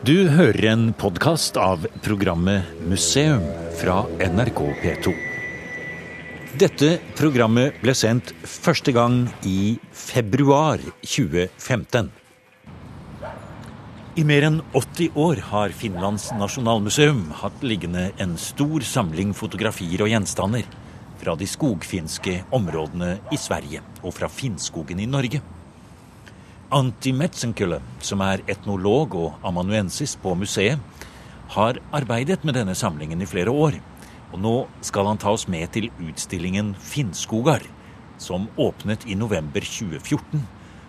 Du hører en podkast av programmet Museum fra NRK P2. Dette programmet ble sendt første gang i februar 2015. I mer enn 80 år har Finlands nasjonalmuseum hatt liggende en stor samling fotografier og gjenstander fra de skogfinske områdene i Sverige og fra Finnskogen i Norge. Antti Metzenkølle, som er etnolog og amanuensis på museet, har arbeidet med denne samlingen i flere år. Og nå skal han ta oss med til utstillingen Finnskogar, som åpnet i november 2014,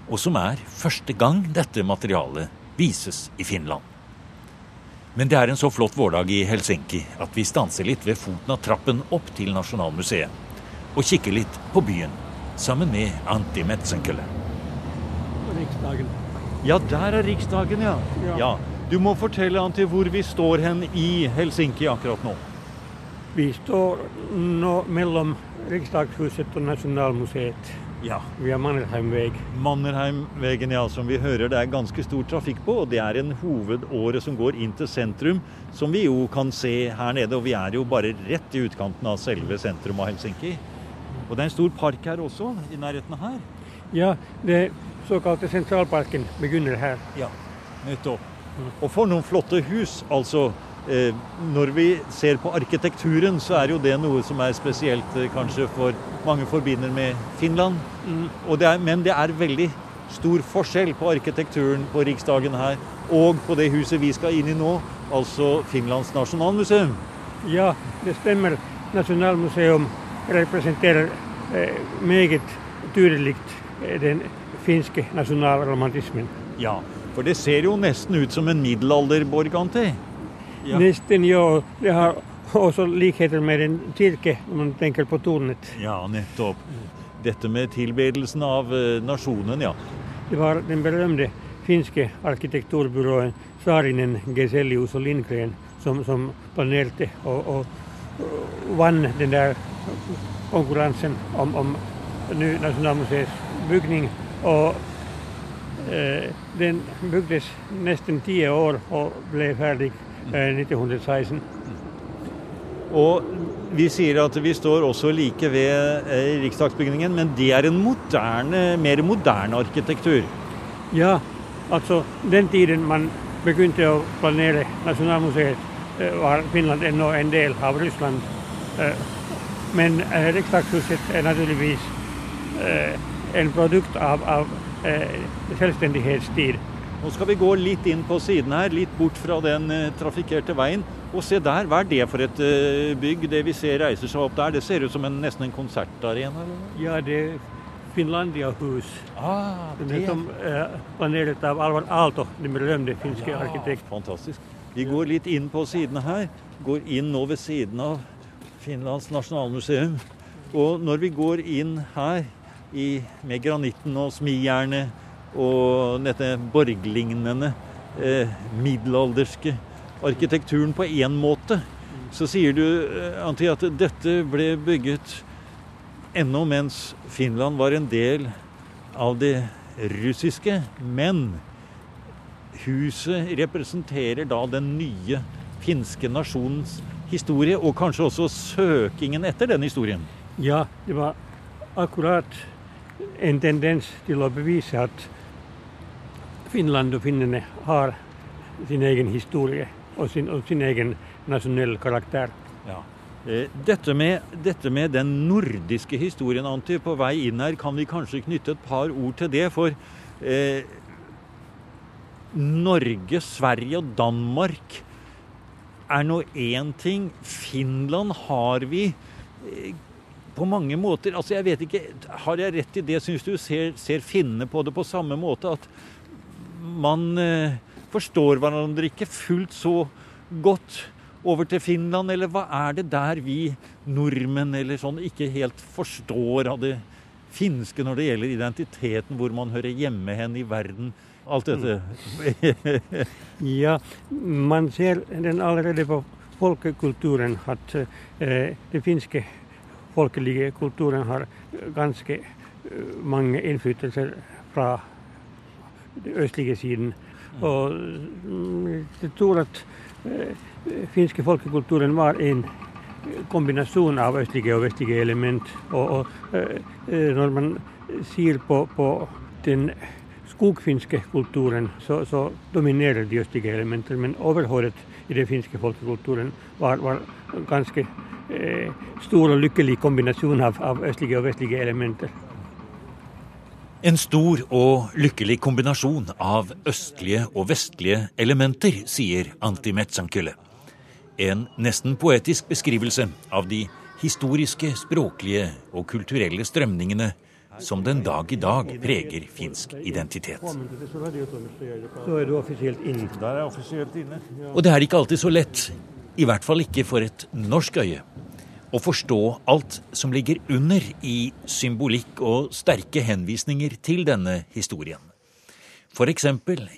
og som er første gang dette materialet vises i Finland. Men det er en så flott vårdag i Helsinki at vi stanser litt ved foten av trappen opp til Nasjonalmuseet og kikker litt på byen sammen med Antti Metzenkølle. Riksdagen. Ja, der er Riksdagen, ja. Ja. ja. Du må fortelle han til hvor vi står hen i Helsinki akkurat nå. Vi står nå mellom Riksdagshuset og Nasjonalmuseet. Ja. Vi har Mannerheimveg. Mannerheimvegen, ja, som vi hører det er ganske stor trafikk på. Og det er en hovedåre som går inn til sentrum, som vi jo kan se her nede. Og vi er jo bare rett i utkanten av selve sentrum av Helsinki. Og det er en stor park her også, i nærheten her. Ja, det såkalte Sentralparken begynner her. Ja, nettopp. Og for noen flotte hus. Altså, eh, når vi ser på arkitekturen, så er jo det noe som er spesielt eh, kanskje for mange forbinder med Finland. Og det er, men det er veldig stor forskjell på arkitekturen på Riksdagen her og på det huset vi skal inn i nå, altså Finlands nasjonalmuseum. Ja, det stemmer. Nasjonalmuseum representerer eh, meget tydelig eh, den finske nasjonalromantismen. Ja, for det ser jo nesten ut som en middelalderborg, Antti. Ja. Nesten, ja. Det har også likheter med en kirke, når man tenker på tårnet. Ja, nettopp. Dette med tilbedelsen av eh, nasjonen, ja. Det var den berømte finske arkitekturbyrået Saarinen, Geselius og Lindgren som, som planerte og, og, og vant den der konkurransen om, om ny Nasjonalmuseets bygning. Og eh, den bygdes nesten ti år og ble ferdig eh, 1916. Og vi sier at vi står også like ved eh, riksdagsbygningen, men det er en moderne, mer moderne arkitektur. Ja, altså den tiden man begynte å planere Nasjonalmuseet, eh, var Finland ennå en del av Russland. Eh, Men eh, Riksdagshuset er naturligvis eh, en produkt av, av eh, selvstendighetstid. Nå skal vi gå litt inn på siden her, litt bort fra den eh, trafikkerte veien. Og se der, hva er det for et eh, bygg? Det vi ser reiser seg opp der, det ser ut som en, nesten en konsertarena? eller? Ja, det er Finlandia-hus. Ah, Det som er planert av Alvar Aalto, den berømte finske Ja, arkitekt. Fantastisk. Vi går litt inn på sidene her. Går inn nå ved siden av Finlands nasjonalmuseum. Og når vi går inn her i, med granitten og smijernet og dette borglignende, eh, middelalderske arkitekturen på én måte, så sier du, eh, Antti, at dette ble bygget ennå mens Finland var en del av det russiske. Men huset representerer da den nye finske nasjonens historie, og kanskje også søkingen etter den historien. Ja, det var akkurat en tendens til å bevise at Finland og finnene har sin egen historie og sin, og sin egen nasjonell karakter. Ja. Dette med, dette med den nordiske historien, Antti, på vei inn her, kan vi kanskje knytte et par ord til det. For eh, Norge, Sverige og Danmark er nå én ting. Finland har vi eh, på mange måter Altså, jeg vet ikke Har jeg rett i det? Syns du ser, ser finnene på det på samme måte? At man eh, forstår hverandre ikke fullt så godt over til Finland, eller hva er det der vi nordmenn eller sånn ikke helt forstår av det finske når det gjelder identiteten, hvor man hører hjemme hen i verden? Alt dette. Ja, man ser den allerede på folkekulturen at eh, det finske folkelige kulturen har ganske eh, mange innflytelser fra den østlige siden. Og mm, jeg tror at den finske folkekulturen var en kombinasjon av østlige og vestlige element. Og, og eh, eh, når man sier på, på den skogfinske kulturen, så, så, dominerer de østlige elementer. Men overhåret i den finske folkekulturen var, var ganske eh, stor og lykkelig kombinasjon av, av østlige og vestlige elementer. En stor og lykkelig kombinasjon av østlige og vestlige elementer, sier Antti Metsankylle. En nesten poetisk beskrivelse av de historiske, språklige og kulturelle strømningene som den dag i dag preger finsk identitet. Så er du offisielt inne. Der er offisielt inne. Og det er ikke alltid så lett, i hvert fall ikke for et norsk øye, å forstå alt som ligger under i symbolikk og sterke henvisninger til denne historien. F.eks.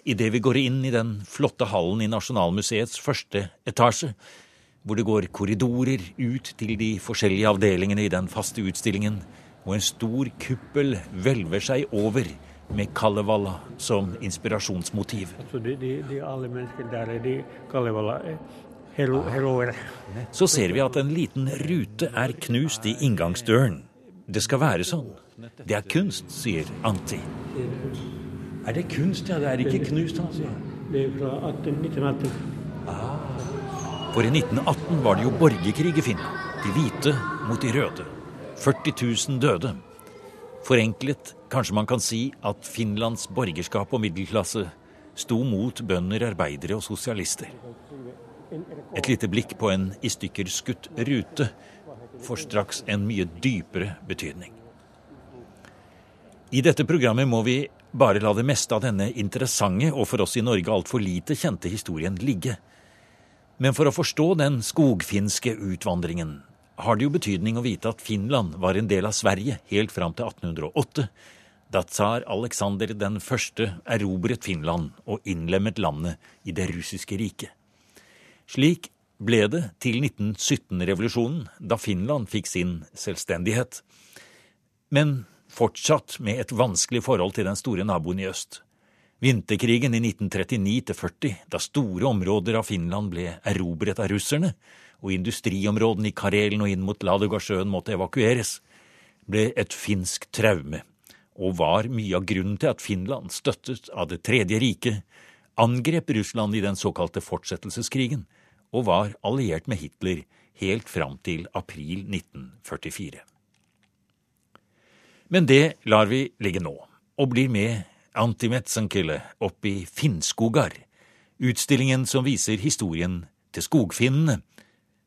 idet vi går inn i den flotte hallen i Nasjonalmuseets første etasje, hvor det går korridorer ut til de forskjellige avdelingene i den faste utstillingen, og en stor kuppel hvelver seg over med Kalevala som inspirasjonsmotiv. Altså de, de, de alle menneskene der er de Kalevala hero, heroer. Så ser vi at en liten rute er knust i inngangsdøren. Det skal være sånn. Det er kunst, sier Anti. Er det kunst, ja? Det er ikke knust, han sier. Det er fra 18, 1918. For i 1918 var det jo borgerkrig i Finland. De hvite mot de røde. 40 000 døde. Forenklet kanskje man kan si at Finlands borgerskap og middelklasse sto mot bønder, arbeidere og sosialister. Et lite blikk på en i stykker skutt rute får straks en mye dypere betydning. I dette programmet må vi bare la det meste av denne interessante og for oss i Norge altfor lite kjente historien ligge. Men for å forstå den skogfinske utvandringen har det jo betydning å vite at Finland var en del av Sverige helt fram til 1808, da tsar Aleksander den erobret Finland og innlemmet landet i det russiske riket. Slik ble det til 1917-revolusjonen, da Finland fikk sin selvstendighet. Men fortsatt med et vanskelig forhold til den store naboen i øst. Vinterkrigen i 1939–40, da store områder av Finland ble erobret av russerne, og industriområdene i Karelen og inn mot Ladogasjøen måtte evakueres, ble et finsk traume, og var mye av grunnen til at Finland, støttet av Det tredje riket, angrep Russland i den såkalte fortsettelseskrigen, og var alliert med Hitler helt fram til april 1944. Men det lar vi ligge nå, og blir med Antimetsenkille opp i Finnskogar, utstillingen som viser historien til skogfinnene,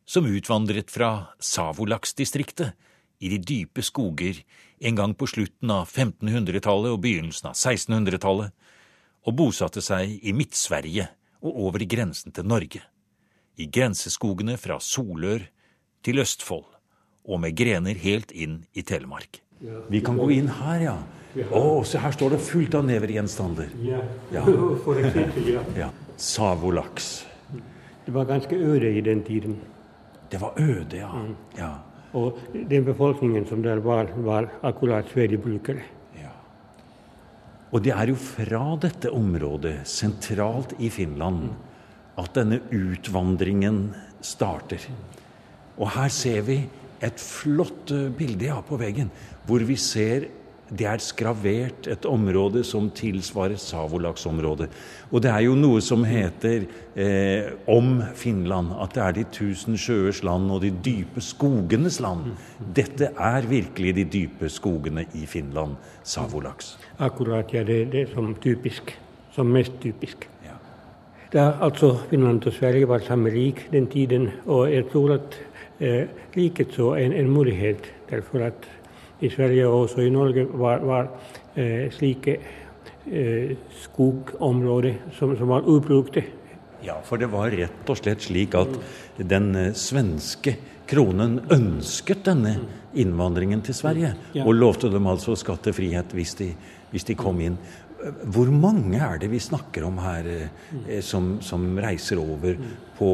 som utvandret fra Savolaks-distriktet i de dype skoger en gang på slutten av 1500-tallet og begynnelsen av 1600-tallet, og bosatte seg i Midt-Sverige og over grensen til Norge, i grenseskogene fra Solør til Østfold, og med grener helt inn i Telemark. Vi kan gå inn her, ja. Å, se her står det fullt av nevergjenstander. Ja, Ja. for eksempel, ja. Ja. Savolax. Det var ganske øde i den tiden. Det var øde, ja. ja. Og den befolkningen som der var, var akkurat sverigebrukere. ja. Og det er jo fra dette området, sentralt i Finland, at denne utvandringen starter. Og her ser vi et flott eh, bilde ja, på veggen, hvor vi ser det er skravert et område som tilsvarer Savolaksområdet. Og det er jo noe som heter eh, om Finland, at det er de tusen sjøers land og de dype skogenes land. Dette er virkelig de dype skogene i Finland, Savolaks. Akkurat, ja, det, det er som typisk. Som mest typisk. Ja. Da altså Finland og Sverige var samme rik den tiden, og jeg tror at eh, riket så en, en mulighet, derfor at i Sverige og også i Norge var, var eh, slike eh, skogområder som, som var ubrukte. Ja, for det var rett og slett slik at den eh, svenske kronen ønsket denne innvandringen til Sverige, Ja. og lovte dem altså skattefrihet hvis de, hvis de kom inn. Hvor mange er det vi snakker om her eh, som, som reiser over på,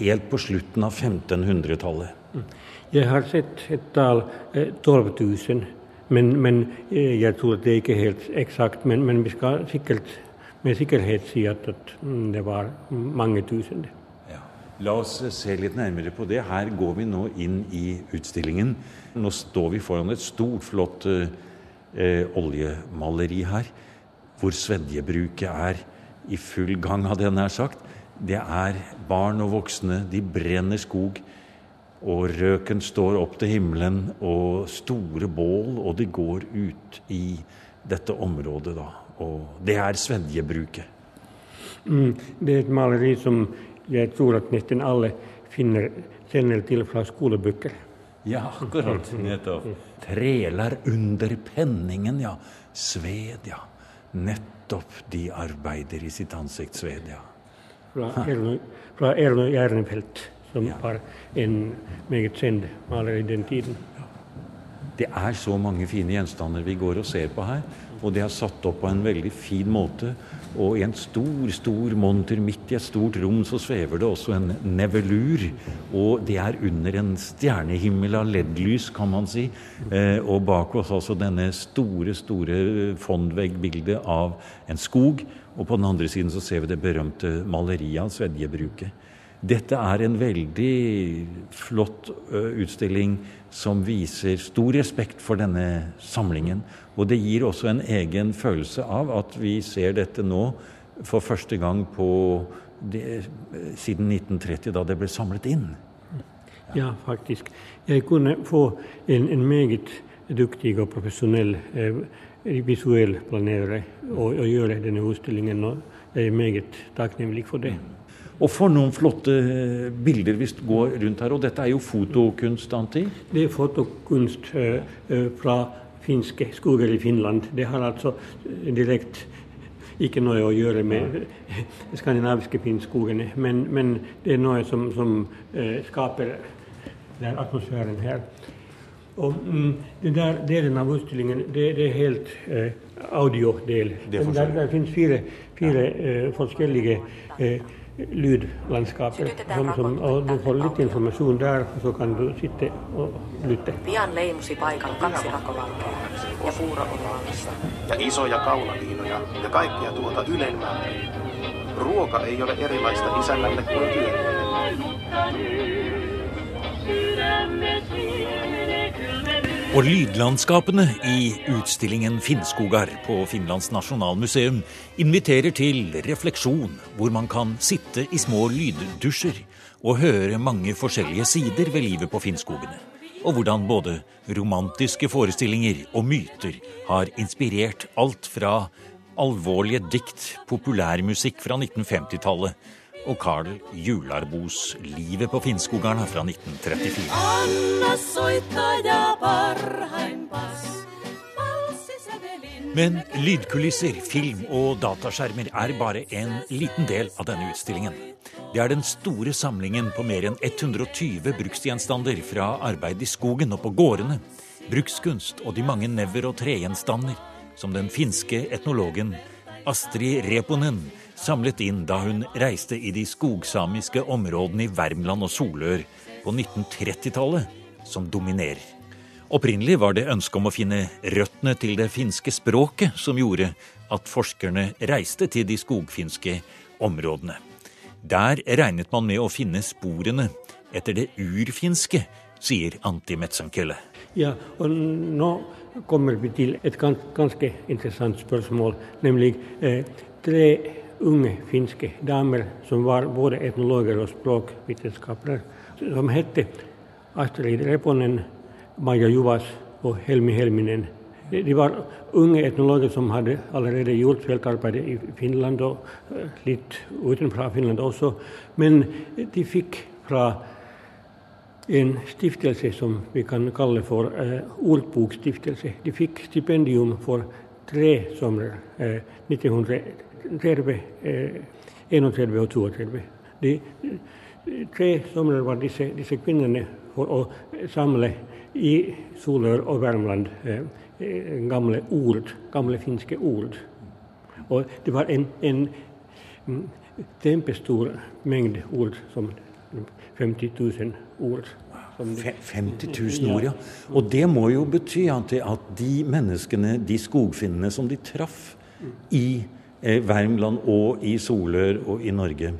helt på slutten av 1500-tallet? Jeg har sett et tall eh, 12 000, men, men eh, jeg tror det er ikke helt eksakt. Men, men vi skal sikkert med sikkerhet si at, at mm, det var mange tusen. Ja. La oss se litt nærmere på det. Her går vi nå inn i utstillingen. Nå står vi foran et stort, flott eh, oljemaleri her, hvor svedjebruket er i full gang, hadde jeg nær sagt. Det er barn og voksne, de brenner skog. Og røken står opp til himmelen, og store bål, og de går ut i dette området, da. Og det er svedjebruket. Mm, det er et maleri som jeg tror at nesten alle finner, kjenner til fra skolebøker. Ja, akkurat. Nettopp. Treler under penningen, ja. Sved, ja. Nettopp de arbeider i sitt ansikt sved, ja. Fra Erno Jernefelt som var en meget kjent maler i den tiden. Det er så mange fine gjenstander vi går og ser på her. Og det er satt opp på en veldig fin måte. Og i en stor, stor monter midt i et stort rom så svever det også en nevelur. Og det er under en stjernehimmel av LED-lys, kan man si. Eh, og bak oss altså denne store, store fondveggbildet av en skog. Og på den andre siden så ser vi det berømte maleriet av Svedjebruket. Dette er en veldig flott utstilling som viser stor respekt for denne samlingen. Og det gir også en egen følelse av at vi ser dette nå for første gang på det, siden 1930, da det ble samlet inn. Ja, faktisk. Jeg kunne få en, en meget dyktig og profesjonell eh, visuell planerer å, gjøre denne utstillingen, og jeg er meget takknemlig for det. Og for noen flotte eh, bilder hvis du går rundt her. Og dette er jo fotokunst, Antti? Det er fotokunst uh, fra finske skoger i Finland. Det har altså direkte ikke noe å gjøre med de skandinaviske finnskogene, men, men, det er noe som, som uh, skaper den atmosfæren her. Og mm, Den der delen av utstillingen det, det er helt uh, audiodel. Der, der finnes fire, fire uh, forskjellige lydlandskapet. Som, som, og du får litt informasjon der, så kan du sitte og lytte. Pian leimusi paikalla kaksi rakovalkea ja puuro on valmista. Ja isoja kaulaviinoja ja kaikkia tuota ylemmää. Ruoka ei ole erilaista isännälle kuin työntekijälle. Og lydlandskapene i utstillingen Finnskogar på Finlands nasjonalmuseum inviterer til refleksjon, hvor man kan sitte i små lyddusjer og høre mange forskjellige sider ved livet på Finnskogene. Og hvordan både romantiske forestillinger og myter har inspirert alt fra alvorlige dikt, populærmusikk fra 1950-tallet og Carl Jularbos 'Livet på Finnskogarna' fra 1934. Men lydkulisser, film og dataskjermer er bare en liten del av denne utstillingen. Det er den store samlingen på mer enn 120 bruksgjenstander fra arbeid i skogen og på gårdene, brukskunst og de mange never- og tregjenstander som den finske etnologen Astrid Reponen samlet inn da hun reiste i de skogsamiske områdene i Värmland og Solør på 1930-tallet, som dominerer. Opprinnelig var det ønsket om å finne røttene til det finske språket som gjorde at forskerne reiste til de skogfinske områdene. Der regnet man med å finne sporene etter det urfinske, sier Antti Metsankelle. Ja, og nå kommer vi til et ganske interessant spørsmål, nemlig eh, tre unge finske damer som var både etnologer og språkvitenskapere, som het Astrid Reponen, Maja Juvas og Helmi Helminen. De var unge etnologer som hadde allerede gjort feltarbeid i Finland og eh, litt utenfra Finland også. Men de fikk fra en stiftelse som vi kan kalle for uh, Ordbokstiftelse. De fikk stipendium for tre somre, 1900 31 eh, og 32. De tre somre var disse, disse, kvinnene for å samle i Solør og Värmland eh, eh, gamle ord, gamle finske ord. Og det var en, en tempestor mengde ord, som 50 000 ord. 50 000 ord, ja. Og det må jo bety at de menneskene, de skogfinnene som de traff i eh, Värmland og i Solør og i Norge,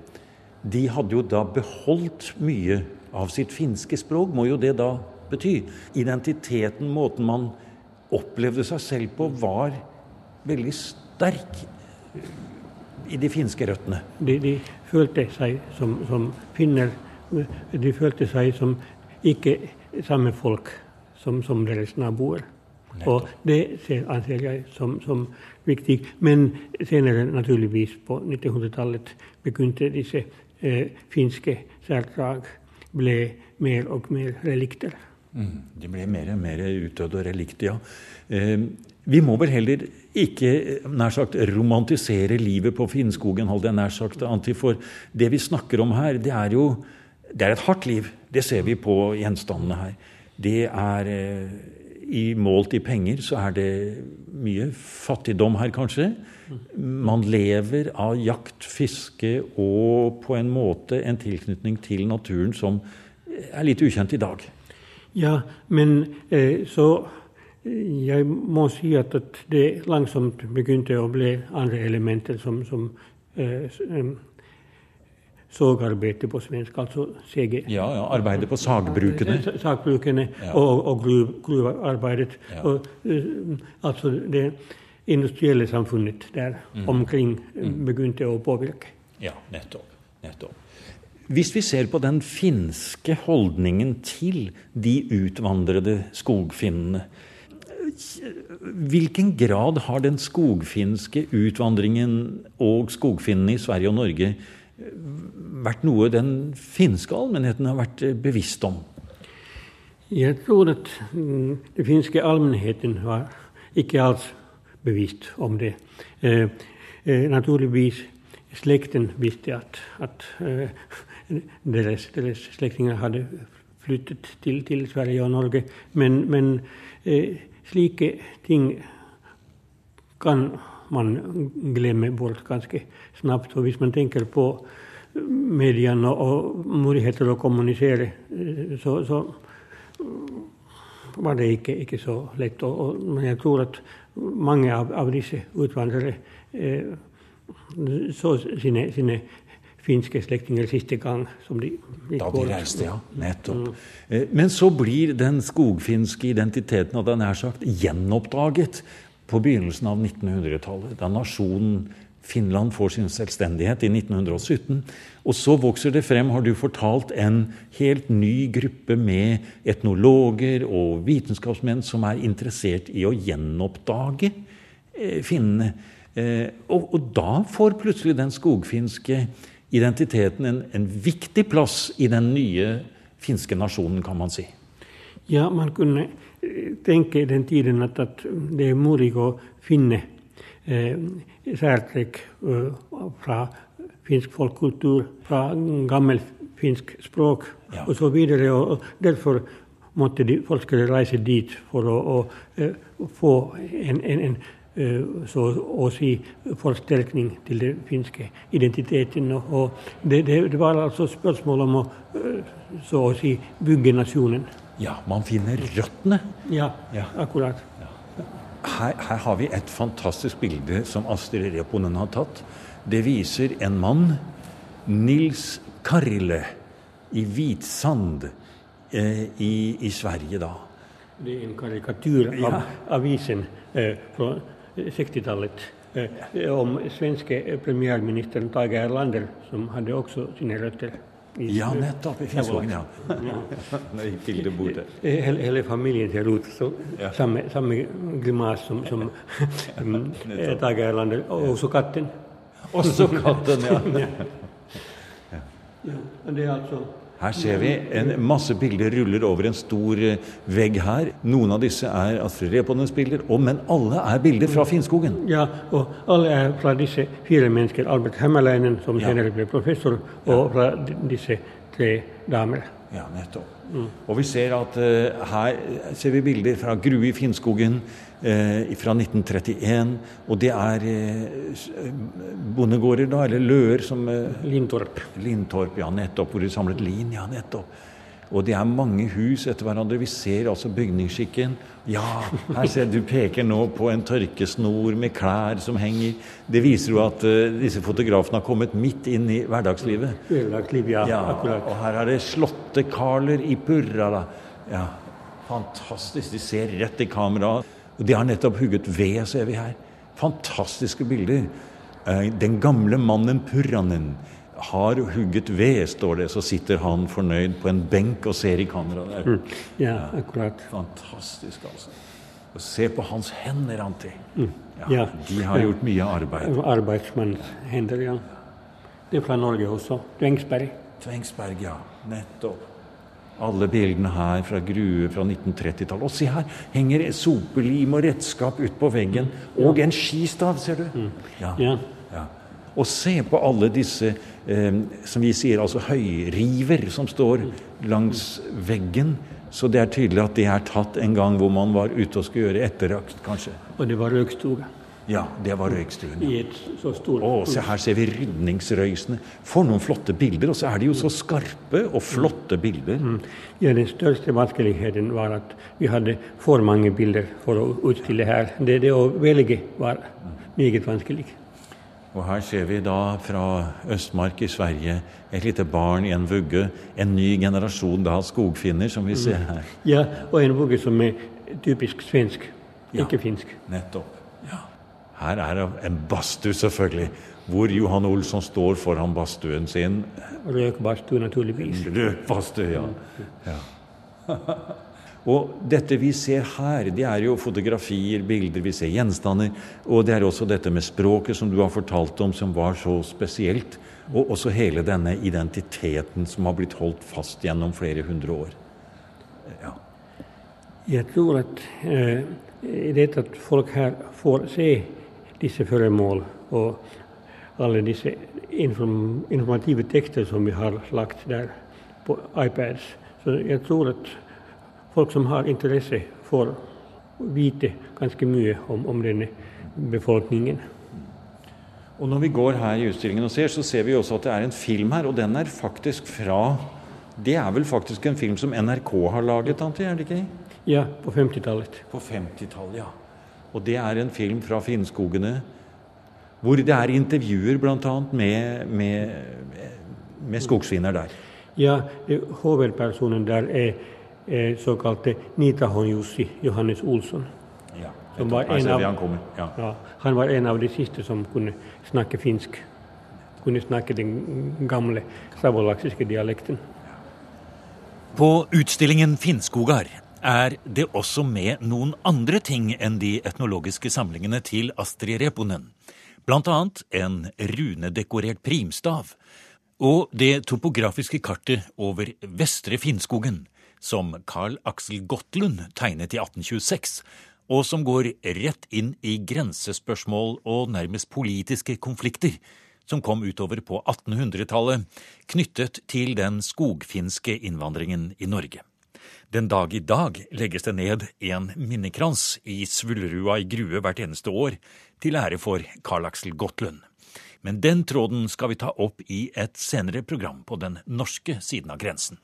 de hadde jo da beholdt mye av sitt finske språk, må jo det da bety. Identiteten, måten man opplevde seg selv på, var veldig sterk i de finske røttene. De, de følte seg som, som, finner. De følte seg som ikke samme folk som, som deres naboer. Og det anser jeg som, som, viktig. Men senere, naturligvis, på 1900-tallet begynte disse eh, finske særdrag ble mer og mer relikter. Mm, de ble mer og mer utdødde og relikter, ja. Eh, vi må vel heller ikke nær sagt romantisere livet på Finnskogen, holdt jeg nær sagt, Anti, for det vi snakker om her, det er jo det er et hardt liv. Det ser vi på gjenstandene her. Det er eh, i, Målt i penger så er det mye fattigdom her, kanskje. Man lever av jakt, fiske og på en måte en tilknytning til naturen som er litt ukjent i dag. Ja, men eh, så jeg må si at, at, det langsomt begynte å bli andre elementer som, som eh, sågarbeidet på svensk, altså CG. Ja, ja, arbeidet på sagbrukene. Sagbrukene ja. og, og gruvearbeidet. Ja. Og, uh, altså det industrielle samfunnet der mm. omkring mm. begynte å påvirke. Ja, nettopp. nettopp. Hvis vi ser på den finske holdningen til de utvandrede skogfinnene, hvilken grad har den skogfinske utvandringen og skogfinnene i Sverige og Norge vært noe den finske allmennheten har vært eh, bevisst om? Jeg tror at mm, den finske allmennheten var ikke alls bevisst om det. Eh, eh, naturligvis slekten visste at, at eh, deres, deres, slektninger hadde flyttet til, til, Sverige og Norge, men, men eh, slike ting kan man glemmer bort ganske snabbt. Og hvis man tenker på mediene og muligheter å kommunisere, eh, så, så var det ikke, ikke så lett. Og, og, men jeg tror at mange av, av disse utvandrere eh, så sine, sine finske slektninger siste gang som de gikk Da de reiste, ja. Nettopp. Mm. Men så blir den skogfinske identiteten hadde jeg nær sagt, gjenoppdaget på begynnelsen av 1900-tallet, da nasjonen Finland får sin selvstendighet i 1917. Og så vokser det frem, har du fortalt, en helt ny gruppe med etnologer og vitenskapsmenn som er interessert i å gjenoppdage eh, finnene. Eh, og, og, da får plutselig den skogfinske identiteten en, en viktig plass i den nye finske nasjonen, kan man si. Ja, man kunne tenke i den tiden at, at det er mulig å finne eh, særtrekk uh, fra finsk folkekultur, fra gammelt finsk språk ja. osv. Derfor måtte de forskere reise dit for å, å, å uh, få en, en, en uh, så å si forsterkning til den finske identiteten. Og det, det, det var altså spørsmål om å så å si bygge nasjonen. Ja, man finner røttene. Ja, ja. akkurat. Ja. Her, her, har vi et fantastisk bilde som Astrid Reponen har tatt. Det viser en mann, Nils Karle, i Hvitsand eh, i, i, Sverige da. Det er en karikatur av ja. avisen eh, fra 60-tallet. Eh, om svenske premierministeren Tage Erlander, som hadde også sine røtter ja, nettopp. I Finnskogen, ja. Hele, hele, familien ser ut som ja. samme, samme grimas som, som Tage Erlander. Og også katten. Også katten, ja. ja. ja. Det er altså her ser vi en masse bilder ruller over en stor eh, vegg her. Noen av disse er Astrid Reponens bilder, men alle er bilder fra Finnskogen. Ja, og alle er fra disse fire mennesker. Albert Hemmerleinen, som senere ble professor, og fra disse tre damer. Ja, nettopp. Mm. Og vi ser at uh, her ser vi bilder fra Grue i Finnskogen, fra 1931. Og det er eh, bondegårder, da, eller løer som eh, Lintorp. Lintorp, ja, nettopp. Hvor de samlet lin. Ja, nettopp. Og det er mange hus etter hverandre. Vi ser altså bygningsskikken. Ja, her ser du peker nå på en tørkesnor med klær som henger. Det viser jo at uh, disse fotografene har kommet midt inn i hverdagslivet. Hverdagsliv, ja, ja, akkurat. Og her er det slåttekaler i Purrala. Ja, fantastisk. De ser rett i kameraet. Og de har nettopp hugget ved, ser vi her. Fantastiske bilder. Uh, den gamle mannen Purranen har hugget ved, står det. Så sitter han fornøyd på en benk og ser i kameraet der. Mm. Ja, akkurat. Fantastisk, altså. Og se på hans hender, Anti. Mm. Ja, ja, De har gjort mye arbeid. Arbeidsmannshender, ja. Det er fra Norge også. Tvengsberg. Tvengsberg, ja. Nettopp. Alle bildene her fra Grue fra 1930-tallet. Og se her! Henger sopelim og redskap ut på veggen. Og en skistav, ser du. Mm. Ja. ja. Og se på alle disse eh, som vi sier, altså høyriver som står langs veggen. Så det er tydelig at det er tatt en gang hvor man var ute og skulle gjøre etterakt, kanskje. Og det var røykstue. Ja, det var røykstuen. Ja. Å, se her ser vi rydningsrøysene. For noen flotte bilder. Og så er de jo så skarpe og flotte bilder. Mm. Ja, Den største vanskeligheten var at vi hadde for mange bilder for å utstille her. Det, det å velge var meget vanskelig. Og her ser vi da fra Østmark i Sverige et lite barn i en vugge. En ny generasjon da skogfinner, som vi mm. ser her. Ja, og en vugge som er typisk svensk, ikke finsk. Nettopp. Her er det en badstue, selvfølgelig, hvor Johan Olsson står foran badstuen sin. Røkbadstue, naturligvis. Røkbadstue, ja. ja. Og dette vi ser her, det er jo fotografier, bilder, vi ser gjenstander. Og det er også dette med språket som du har fortalt om, som var så spesielt. Og også hele denne identiteten som har blitt holdt fast gjennom flere hundre år. Ja. Jeg tror at eh, det at folk her får se disse føremål og alle disse inform informative tekster som vi har lagt der på iPads, så jeg tror at folk som har interesse, får vite ganske mye om, om denne befolkningen. Og Når vi går her i utstillingen og ser, så ser vi også at det er en film her. Og den er faktisk fra Det er vel faktisk en film som NRK har laget, Antti? er det ikke? Ja, på 50-tallet. På 50-tallet, ja. Og det er en film fra Finnskogene hvor det er intervjuer bl.a. Med, med, med skogsfinner der. Ja, hovedpersonen der er er såkalte Nitahon-Jussi Johannes Olsson. Ja, som var en av, han, ja. Ja, han var en av de siste som kunne snakke finsk. Kunne snakke den gamle savolaksiske dialekten. På utstillingen Finnskogar er det også med noen andre ting enn de etnologiske samlingene til Astrid Reponen. Blant annet en runedekorert primstav og det topografiske kartet over Vestre Finnskogen, som Carl Axel Gottlund tegnet i 1826, og som går rett inn i grensespørsmål og nærmest politiske konflikter som kom utover på 1800-tallet, knyttet til den skogfinske innvandringen i Norge. Den dag i dag legges det ned en minnekrans i Svullerua i Grue hvert eneste år, til ære for Karl-Axel Gottlund. Men den tråden skal vi ta opp i et senere program på den norske siden av grensen.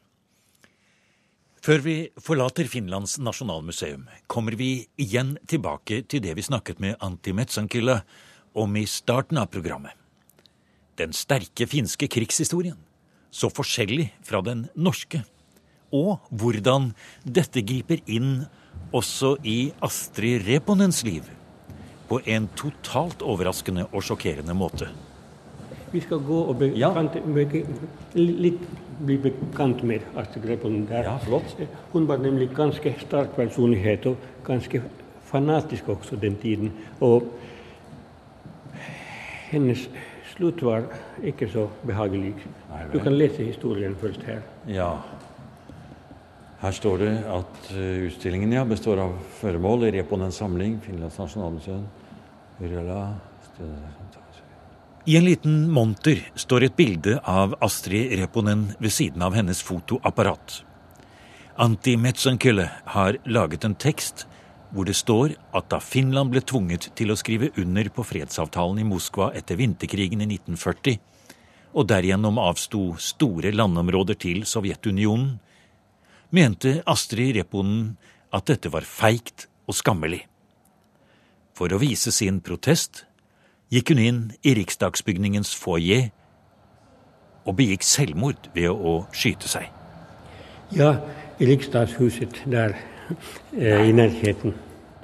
Før vi forlater Finlands nasjonalmuseum, kommer vi igjen tilbake til det vi snakket med Antti om i starten av programmet. Den sterke finske krigshistorien, så forskjellig fra den norske. Og hvordan dette griper inn også i Astrid Reponens liv. På en totalt overraskende og sjokkerende måte. Vi skal gå og bekant, ja. litt bli bekant med Astrid Reponen der. Ja, flott. Hun var nemlig ganske sterk personlighet, og ganske fanatisk også den tiden. Og hennes slutt var ikke så behagelig. Du kan lese historien først her. Ja. Her står det at eh, utstillingen ja, består av føremål i Reponens samling, Finlands nasjonalmuseum. I en liten monter står et bilde av Astrid Reponen ved siden av hennes fotoapparat. Antti Metsankylle har laget en tekst hvor det står at da Finland ble tvunget til å skrive under på fredsavtalen i Moskva etter vinterkrigen i 1940, og derigjennom avsto store landområder til Sovjetunionen, mente Astrid Reponen at dette var feigt og skammelig. For å vise sin protest gikk hun inn i riksdagsbygningens foyer og begikk selvmord ved å skyte seg. Ja, i riksdagshuset der eh, i nærheten.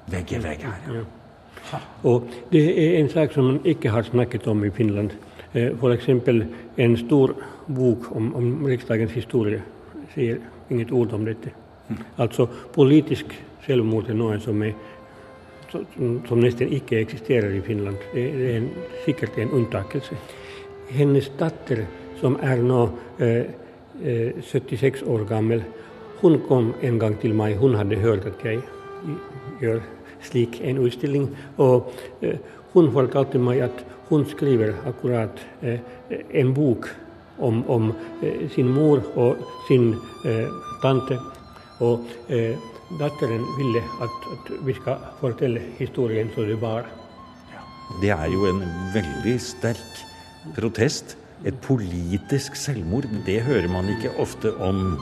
Vegg i vegg her, ja. Og det er en sak som man ikke har snakket om i Finland. Eh, F.eks. en stor bok om, om Riksdagens historie sier inget ord om dette. Altså politisk selvmord er noe som, er, som, nesten ikke eksisterer i Finland. Det er en, sikkert en unntakelse. Hennes datter, som er nå eh, eh, 76 år gammel, hun kom en gang til meg. Hun hadde hørt at jeg gjør slik en utstilling. Og eh, hun fortalte meg at hun skriver akkurat eh, en bok om, om eh, sin mor og sin eh, tante. Og eh, datteren ville at, at, vi skal fortelle historien som det var. Det er jo en veldig sterk protest. Et politisk selvmord, det hører man ikke ofte om.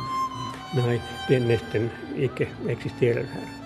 Nei, det nesten ikke eksisterer her.